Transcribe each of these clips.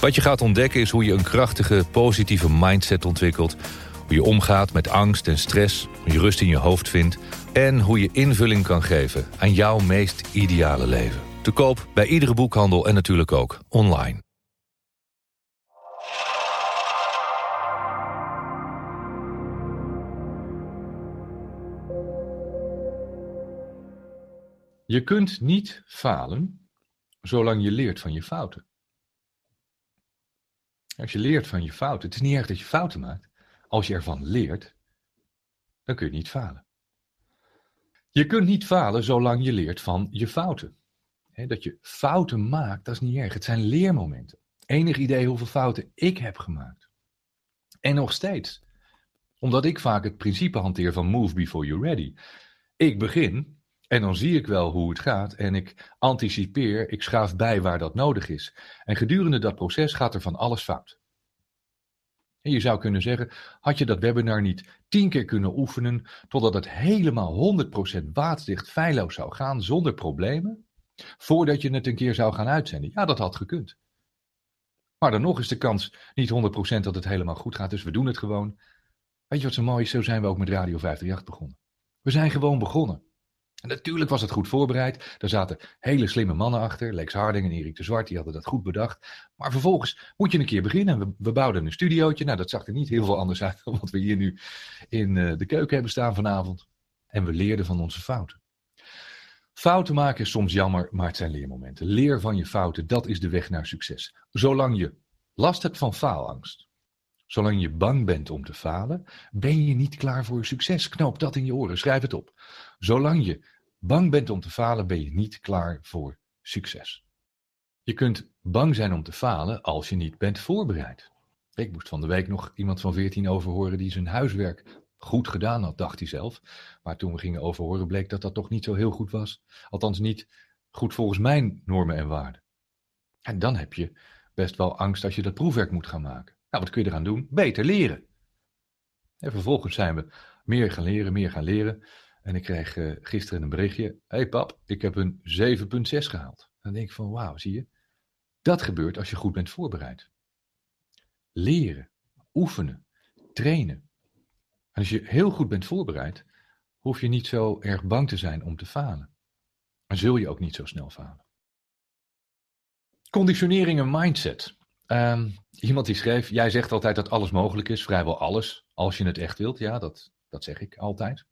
Wat je gaat ontdekken is hoe je een krachtige, positieve mindset ontwikkelt. Hoe je omgaat met angst en stress, hoe je rust in je hoofd vindt... en hoe je invulling kan geven aan jouw meest ideale leven. Te koop bij iedere boekhandel en natuurlijk ook online. Je kunt niet falen zolang je leert van je fouten. Als je leert van je fouten, het is niet erg dat je fouten maakt. Als je ervan leert, dan kun je niet falen. Je kunt niet falen zolang je leert van je fouten. dat je fouten maakt, dat is niet erg. Het zijn leermomenten. Enig idee hoeveel fouten ik heb gemaakt. En nog steeds. Omdat ik vaak het principe hanteer van move before you're ready. Ik begin en dan zie ik wel hoe het gaat en ik anticipeer, ik schaaf bij waar dat nodig is. En gedurende dat proces gaat er van alles fout. En je zou kunnen zeggen, had je dat webinar niet tien keer kunnen oefenen totdat het helemaal 100% waterdicht feilloos zou gaan zonder problemen, voordat je het een keer zou gaan uitzenden? Ja, dat had gekund. Maar dan nog is de kans niet 100% dat het helemaal goed gaat, dus we doen het gewoon. Weet je wat zo mooi is? Zo zijn we ook met Radio 538 begonnen. We zijn gewoon begonnen. Natuurlijk was het goed voorbereid. Daar zaten hele slimme mannen achter. Lex Harding en Erik de Zwart, die hadden dat goed bedacht. Maar vervolgens moet je een keer beginnen. We, bouwden een studiootje. Nou, dat zag er niet heel veel anders uit dan wat we hier nu in uh, de keuken hebben staan vanavond. En we leerden van onze fouten. Fouten maken is soms jammer, maar het zijn leermomenten. Leer van je fouten, dat is de weg naar succes. Zolang je last hebt van faalangst, Zolang je bang bent om te falen, ben je niet klaar voor succes. Knoop dat in je oren, schrijf het op. Zolang je bang bent om te falen, ben je niet klaar voor succes. Je kunt bang zijn om te falen als je niet bent voorbereid. Ik moest van de week nog iemand van 14 overhoren die zijn huiswerk goed gedaan had, dacht hij zelf. Maar toen we gingen overhoren bleek dat dat toch niet zo heel goed was. Althans niet goed volgens mijn normen en waarden. En dan heb je best wel angst als je dat proefwerk moet gaan maken. Nou, wat kun je eraan doen? Beter leren. En vervolgens zijn we meer gaan leren, meer gaan leren. En ik kreeg uh, gisteren een berichtje. Hey pap, ik heb een 7,6 gehaald. Dan denk ik van wauw, zie je. Dat gebeurt als je goed bent voorbereid. Leren, oefenen, trainen. En als je heel goed bent voorbereid, hoef je niet zo erg bang te zijn om te falen. En zul je ook niet zo snel falen. Conditionering en mindset. Um, iemand die schreef, jij zegt altijd dat alles mogelijk is, vrijwel alles, als je het echt wilt. Ja, dat, dat zeg ik altijd.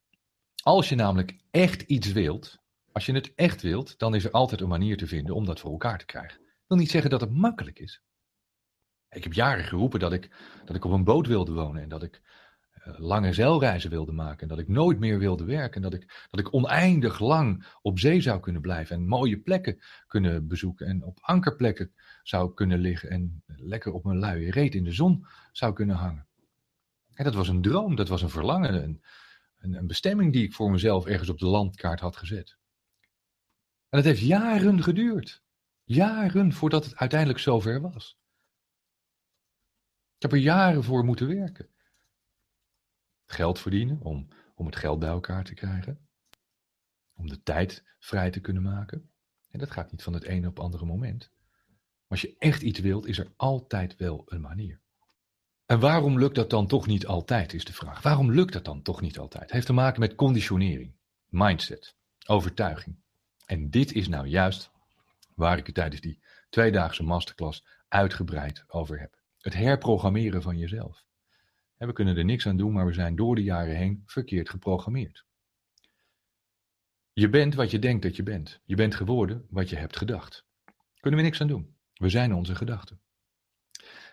Als je namelijk echt iets wilt, als je het echt wilt, dan is er altijd een manier te vinden om dat voor elkaar te krijgen. Dat wil niet zeggen dat het makkelijk is. Ik heb jaren geroepen dat ik, dat ik op een boot wilde wonen en dat ik lange zeilreizen wilde maken en dat ik nooit meer wilde werken en dat ik, dat ik oneindig lang op zee zou kunnen blijven en mooie plekken kunnen bezoeken en op ankerplekken zou kunnen liggen en lekker op mijn luie reet in de zon zou kunnen hangen. En dat was een droom, dat was een verlangen, een, een, een bestemming die ik voor mezelf ergens op de landkaart had gezet. En het heeft jaren geduurd. Jaren voordat het uiteindelijk zover was. Ik heb er jaren voor moeten werken. Geld verdienen om, om het geld bij elkaar te krijgen. Om de tijd vrij te kunnen maken. En dat gaat niet van het ene op het andere moment. Maar als je echt iets wilt, is er altijd wel een manier. En waarom lukt dat dan toch niet altijd, is de vraag. Waarom lukt dat dan toch niet altijd? Het heeft te maken met conditionering, mindset, overtuiging. En dit is nou juist waar ik het tijdens die tweedaagse masterclass uitgebreid over heb. Het herprogrammeren van jezelf. We kunnen er niks aan doen, maar we zijn door de jaren heen verkeerd geprogrammeerd. Je bent wat je denkt dat je bent. Je bent geworden wat je hebt gedacht. Kunnen we niks aan doen. We zijn onze gedachten.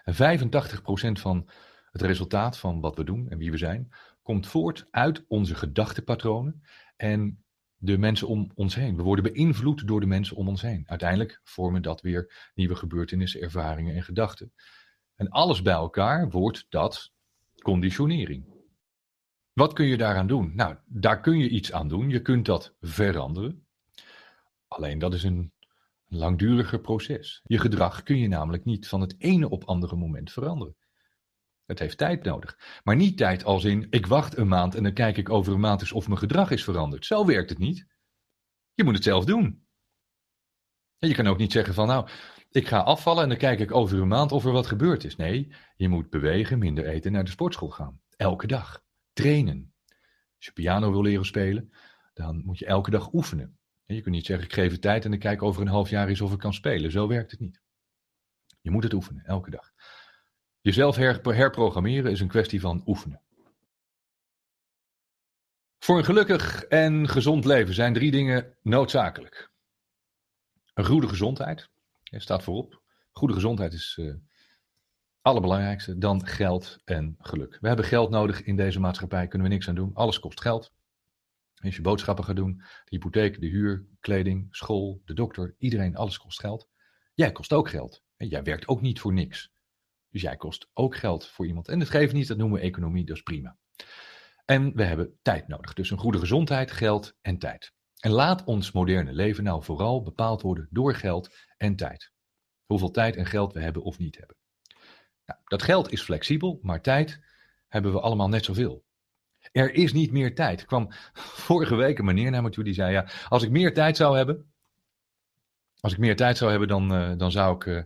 En 85% van het resultaat van wat we doen en wie we zijn, komt voort uit onze gedachtepatronen. En de mensen om ons heen. We worden beïnvloed door de mensen om ons heen. Uiteindelijk vormen dat weer nieuwe gebeurtenissen, ervaringen en gedachten. En alles bij elkaar wordt dat conditionering. Wat kun je daaraan doen? Nou, daar kun je iets aan doen. Je kunt dat veranderen. Alleen dat is een langduriger proces. Je gedrag kun je namelijk niet van het ene op andere moment veranderen. Het heeft tijd nodig. Maar niet tijd als in, ik wacht een maand en dan kijk ik over een maand eens of mijn gedrag is veranderd. Zo werkt het niet. Je moet het zelf doen. En je kan ook niet zeggen van, nou, ik ga afvallen en dan kijk ik over een maand of er wat gebeurd is. Nee, je moet bewegen, minder eten, naar de sportschool gaan. Elke dag. Trainen. Als je piano wil leren spelen, dan moet je elke dag oefenen. Je kunt niet zeggen, ik geef het tijd en dan kijk over een half jaar eens of ik kan spelen. Zo werkt het niet. Je moet het oefenen, elke dag. Jezelf herprogrammeren is een kwestie van oefenen. Voor een gelukkig en gezond leven zijn drie dingen noodzakelijk. Een goede gezondheid, staat voorop. Goede gezondheid is het uh, allerbelangrijkste. Dan geld en geluk. We hebben geld nodig in deze maatschappij, kunnen we niks aan doen. Alles kost geld. Als je boodschappen gaat doen, de hypotheek, de huur, kleding, school, de dokter, iedereen, alles kost geld. Jij kost ook geld. En jij werkt ook niet voor niks. Dus jij kost ook geld voor iemand. En het geeft niet, dat noemen we economie, dus prima. En we hebben tijd nodig. Dus een goede gezondheid, geld en tijd. En laat ons moderne leven nou vooral bepaald worden door geld en tijd. Hoeveel tijd en geld we hebben of niet hebben. Nou, dat geld is flexibel, maar tijd hebben we allemaal net zoveel. Er is niet meer tijd. Kwam vorige week een meneer naar me toe die zei: Ja, als ik meer tijd zou hebben. Als ik meer tijd zou hebben, dan, uh, dan zou ik. Uh,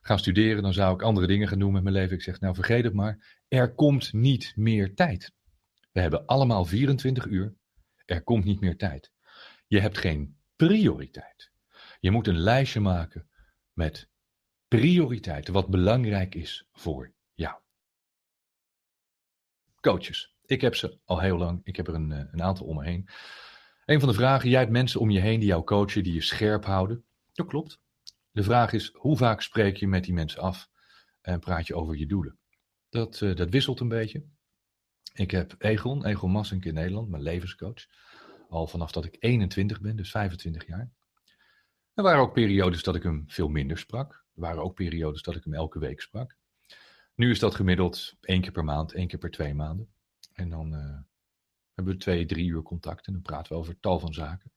gaan studeren, dan zou ik andere dingen gaan doen met mijn leven. Ik zeg, nou vergeet het maar. Er komt niet meer tijd. We hebben allemaal 24 uur. Er komt niet meer tijd. Je hebt geen prioriteit. Je moet een lijstje maken met prioriteiten, wat belangrijk is voor jou. Coaches. Ik heb ze al heel lang. Ik heb er een, eh, een aantal om me heen. Een van de vragen, jij hebt mensen om je heen die jou coachen, die je scherp houden. Dat klopt. De vraag is, hoe vaak spreek je met die mensen af en praat je over je doelen? Dat, uh, dat wisselt een beetje. Ik heb Egon, Egon Massink in Nederland, mijn levenscoach. Al vanaf dat ik 21 ben, dus 25 jaar. Er waren ook periodes dat ik hem veel minder sprak. Er waren ook periodes dat ik hem elke week sprak. Nu is dat gemiddeld één keer per maand, één keer per twee maanden. En dan uh, hebben we twee, drie uur contact en dan praten we over tal van zaken.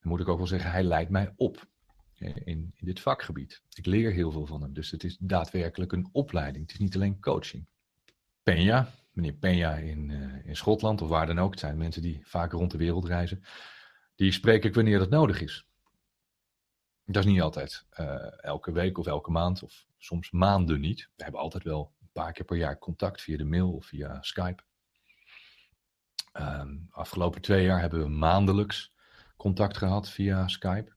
Dan moet ik ook wel zeggen, hij leidt mij op in, in dit vakgebied. Ik leer heel veel van hem, dus het is daadwerkelijk een opleiding. Het is niet alleen coaching. Peña, meneer Peña in, uh, in Schotland of waar dan ook, het zijn mensen die vaak rond de wereld reizen, die spreek ik wanneer dat nodig is. Dat is niet altijd uh, elke week of elke maand of soms maanden niet. We hebben altijd wel een paar keer per jaar contact via de mail of via Skype. Um, afgelopen twee jaar hebben we maandelijks contact gehad via Skype.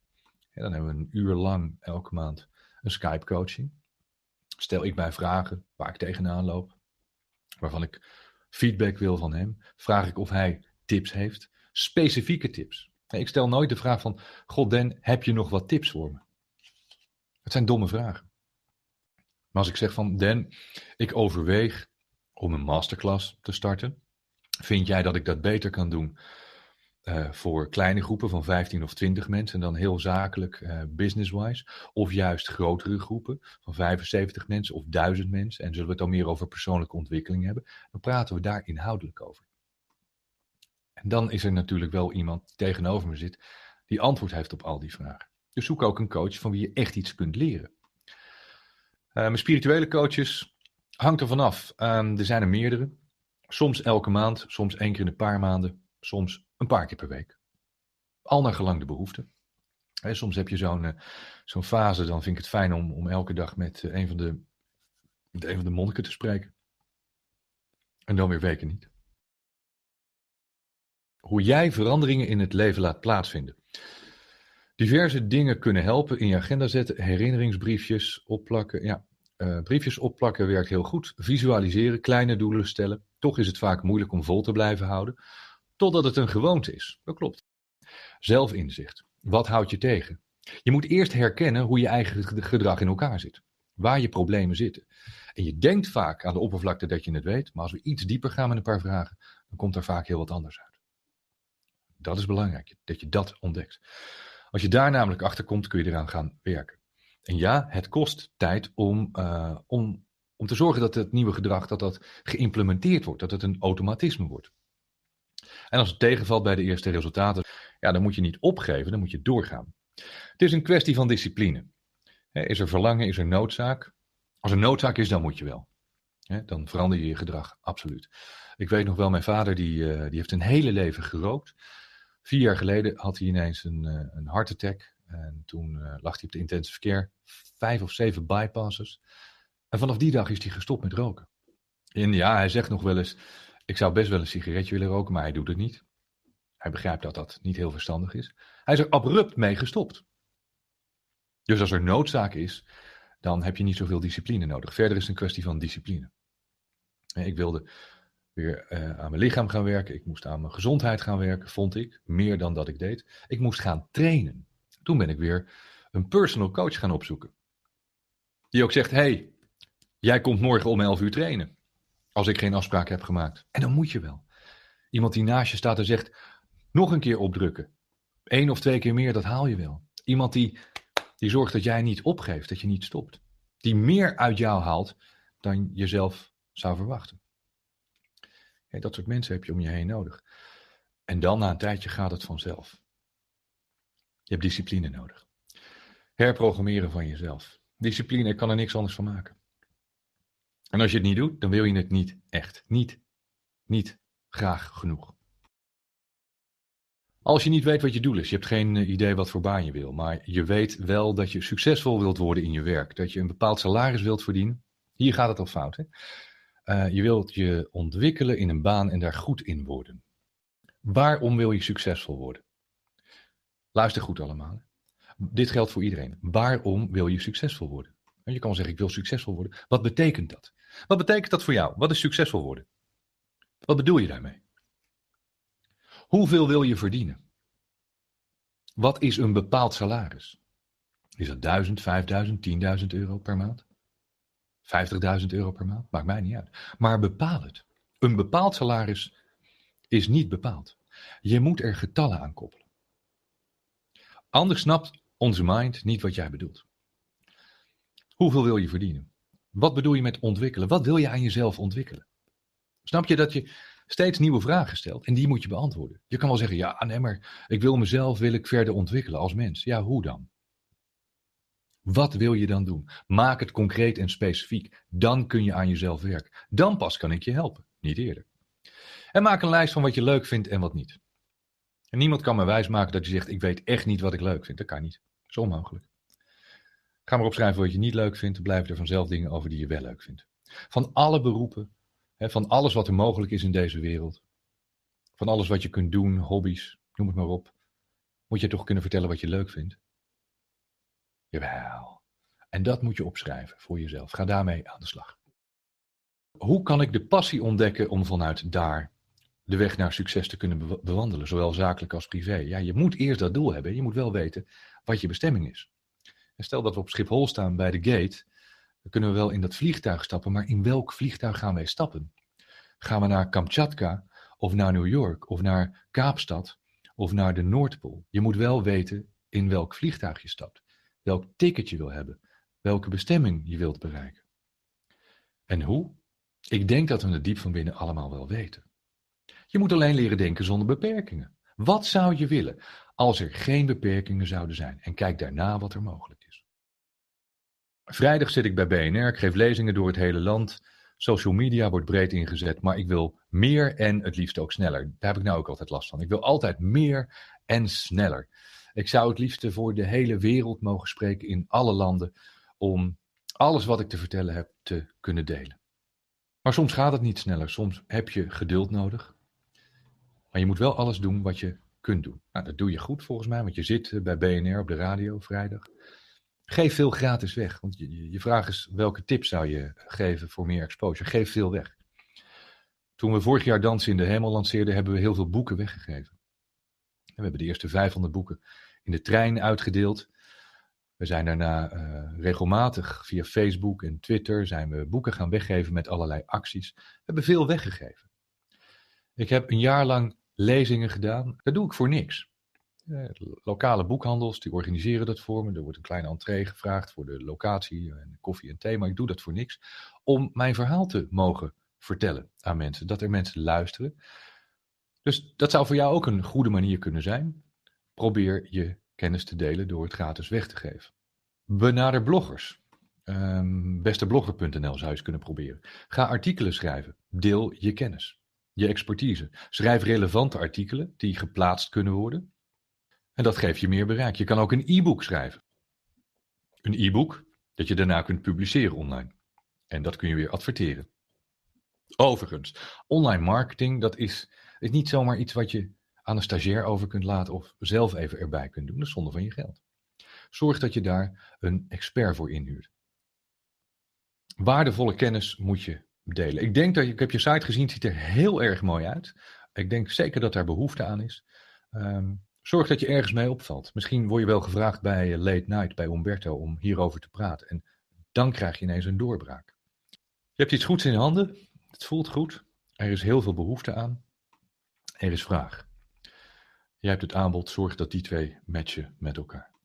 Dan hebben we een uur lang elke maand een Skype coaching. Stel ik mij vragen waar ik tegenaan loop, waarvan ik feedback wil van hem, vraag ik of hij tips heeft, specifieke tips. Ik stel nooit de vraag van, God Den, heb je nog wat tips voor me? Het zijn domme vragen. Maar als ik zeg van, Den, ik overweeg om een masterclass te starten, vind jij dat ik dat beter kan doen uh, voor kleine groepen van 15 of 20 mensen en dan heel zakelijk uh, business-wise. Of juist grotere groepen van 75 mensen of 1000 mensen. En zullen we het dan meer over persoonlijke ontwikkeling hebben. Dan praten we daar inhoudelijk over. En dan is er natuurlijk wel iemand die tegenover me zit die antwoord heeft op al die vragen. Dus zoek ook een coach van wie je echt iets kunt leren. Uh, mijn spirituele coaches hangt er vanaf. er zijn er meerdere. Soms elke maand, soms één keer in een paar maanden, soms een paar keer per week. Al naar gelang de behoefte. soms heb je zo'n uh, zo'n fase, dan vind ik het fijn om, om elke dag met, uh, een van de, een van de monniken te spreken. En dan weer weken niet. Hoe jij veranderingen in het leven laat plaatsvinden. Diverse dingen kunnen helpen in je agenda zetten, herinneringsbriefjes opplakken. Ja, uh, briefjes opplakken werkt heel goed. Visualiseren, kleine doelen stellen. Toch is het vaak moeilijk om vol te blijven houden totdat het een gewoonte is. Dat klopt. Zelfinzicht. Wat houdt je tegen? Je moet eerst herkennen hoe je eigen gedrag in elkaar zit. Waar je problemen zitten. En je denkt vaak aan de oppervlakte dat je het weet, maar als we iets dieper gaan met een paar vragen, dan komt er vaak heel wat anders uit. Dat is belangrijk, dat je dat ontdekt. Als je daar namelijk achter komt, kun je eraan gaan werken. En ja, het kost tijd om, uh, om, om te zorgen dat het nieuwe gedrag dat dat geïmplementeerd wordt, dat het een automatisme wordt. En als het tegenvalt bij de eerste resultaten, ja, dan moet je niet opgeven, dan moet je doorgaan. Het is een kwestie van discipline. Is er verlangen, is er noodzaak? Als er noodzaak is, dan moet je wel. Dan verander je je gedrag, absoluut. Ik weet nog wel, mijn vader die, uh, die heeft een hele leven gerookt. Vier jaar geleden had hij ineens een, uh, een hartattack. En toen uh, lag hij op de intensive care. Vijf of zeven bypasses. En vanaf die dag is hij gestopt met roken. En ja, hij zegt nog wel eens, ik zou best wel een sigaretje willen roken, maar hij doet het niet. Hij begrijpt dat dat niet heel verstandig is. Hij is er abrupt mee gestopt. Dus als er noodzaak is, dan heb je niet zoveel discipline nodig. Verder is het een kwestie van discipline. Ik wilde weer uh, aan mijn lichaam gaan werken. Ik moest aan mijn gezondheid gaan werken, vond ik. Meer dan dat ik deed. Ik moest gaan trainen. Toen ben ik weer een personal coach gaan opzoeken. Die ook zegt: hey, jij komt morgen om 11 uur trainen. Als ik geen afspraak heb gemaakt. En dan moet je wel. Iemand die naast je staat en zegt: nog een keer opdrukken. Eén of twee keer meer, dat haal je wel. Iemand die, die zorgt dat jij niet opgeeft, dat je niet stopt. Die meer uit jou haalt dan je zelf zou verwachten. dat soort mensen heb je om je heen nodig. En dan na een tijdje gaat het vanzelf. Je hebt discipline nodig. Herprogrammeren van jezelf. Discipline, kan er niks anders van maken. En als je het niet doet, dan wil je het niet echt. Niet, niet graag genoeg. Als je niet weet wat je doel is, je hebt geen eh, idee wat voor baan je wil, maar je weet wel dat je succesvol wilt worden in je werk, dat je een bepaald salaris wilt verdienen. Hier gaat het al fout. Hè? Uh, je wilt je ontwikkelen in een baan en daar goed in worden. Waarom wil je succesvol worden? Luister goed allemaal. Dit geldt voor iedereen. Waarom wil je succesvol worden? Je kan zeggen, ik wil succesvol worden. Wat betekent dat? Wat betekent dat voor jou? Wat is succesvol worden? Wat bedoel je daarmee? Hoeveel wil je verdienen? Wat is een bepaald salaris? Is dat 1000, 5000, 10.000 euro per maand? 50.000 euro per maand? Maakt mij niet uit. Maar bepaal het. Een bepaald salaris is niet bepaald. Je moet er getallen aan koppelen. Anders snapt onze mind niet wat jij bedoelt. Hoeveel wil je verdienen? Wat bedoel je met ontwikkelen? Wat wil je aan jezelf ontwikkelen? Snap je dat je steeds nieuwe vragen stelt en die moet je beantwoorden? Je kan wel zeggen, ja, nee, maar ik wil mezelf wil ik verder ontwikkelen als mens. Ja, hoe dan? Wat wil je dan doen? Maak het concreet en specifiek. Dan kun je aan jezelf werken. Dan pas kan ik je helpen, niet eerder. En maak een lijst van wat je leuk vindt en wat niet. En niemand kan me wijsmaken dat je zegt: Ik weet echt niet wat ik leuk vind. Dat kan niet. Dat is onmogelijk. Ga maar opschrijven wat je niet leuk vindt. Dan blijven er vanzelf dingen over die je wel leuk vindt. Van alle beroepen, hè, van alles wat er mogelijk is in deze wereld, van alles wat je kunt doen, hobby's, noem het maar op, moet je toch kunnen vertellen wat je leuk vindt. Jawel. En dat moet je opschrijven voor jezelf. Ga daarmee aan de slag. Hoe kan ik de passie ontdekken om vanuit daar de weg naar succes te kunnen bewandelen, zowel zakelijk als privé. Ja, je moet eerst dat doel hebben. Je moet wel weten wat je bestemming is. Stel dat we op Schiphol staan bij de gate, dan kunnen we wel in dat vliegtuig stappen, maar in welk vliegtuig gaan wij stappen? Gaan we naar Kamchatka of naar New York of naar Kaapstad of naar de Noordpool? Je moet wel weten in welk vliegtuig je stapt, welk ticket je wil hebben, welke bestemming je wilt bereiken. En hoe? Ik denk dat we het diep van binnen allemaal wel weten. Je moet alleen leren denken zonder beperkingen. Wat zou je willen als er geen beperkingen zouden zijn? En kijk daarna wat er mogelijk is. Vrijdag zit ik bij BNR, ik geef lezingen door het hele land. Social media wordt breed ingezet, maar ik wil meer en het liefst ook sneller. Daar heb ik nou ook altijd last van. Ik wil altijd meer en sneller. Ik zou het liefst voor de hele wereld mogen spreken in alle landen om alles wat ik te vertellen heb te kunnen delen. Maar soms gaat het niet sneller. Soms heb je geduld nodig. Maar je moet wel alles doen wat je kunt doen. Nou, dat doe je goed volgens mij, want je zit eh, bij BNR op de radio vrijdag. Geef veel gratis weg. Want je, je vraag is welke tips zou je geven voor meer exposure? Geef veel weg. Toen we vorig jaar Dansen in de Hemel lanceerden, hebben we heel veel boeken weggegeven. we hebben de eerste 500 boeken in de trein uitgedeeld. We zijn daarna uh, regelmatig via Facebook en Twitter zijn we boeken gaan weggeven met allerlei acties. We hebben veel weggegeven. Ik heb een jaar lang lezingen gedaan. Dat doe ik voor niks. Eh, lokale boekhandels die organiseren dat voor me. Er wordt een kleine entree gevraagd voor de locatie en koffie en thee. Maar ik doe dat voor niks. Om mijn verhaal te mogen vertellen aan mensen. Dat er mensen luisteren. Dus dat zou voor jou ook een goede manier kunnen zijn. Probeer je kennis te delen door het gratis weg te geven. Benader bloggers. Um, besteblogger.nl zou je kunnen proberen. Ga artikelen schrijven. Deel je kennis, je expertise. Schrijf relevante artikelen die geplaatst kunnen worden. En dat geeft je meer bereik. Je kan ook een e-book schrijven. Een e-book dat je daarna kunt publiceren online. En dat kun je weer adverteren. Overigens, online marketing, dat is, is niet zomaar iets wat je aan een stagiair over kunt laten of zelf even erbij kunt doen. Dat is zonde van je geld. Zorg dat je daar een expert voor inhuurt. Waardevolle kennis moet je delen. Ik denk dat je, ik heb je site gezien, het ziet er heel erg mooi uit. Ik denk zeker dat daar behoefte aan is. Um, zorg dat je ergens mee opvalt. Misschien word je wel gevraagd bij Late Night, bij Umberto, om hierover te praten. En dan krijg je ineens een doorbraak. Je hebt iets goeds in handen. Het voelt goed. Er is heel veel behoefte aan. Er is vraag. Jij hebt het aanbod, zorg dat die twee matchen met elkaar.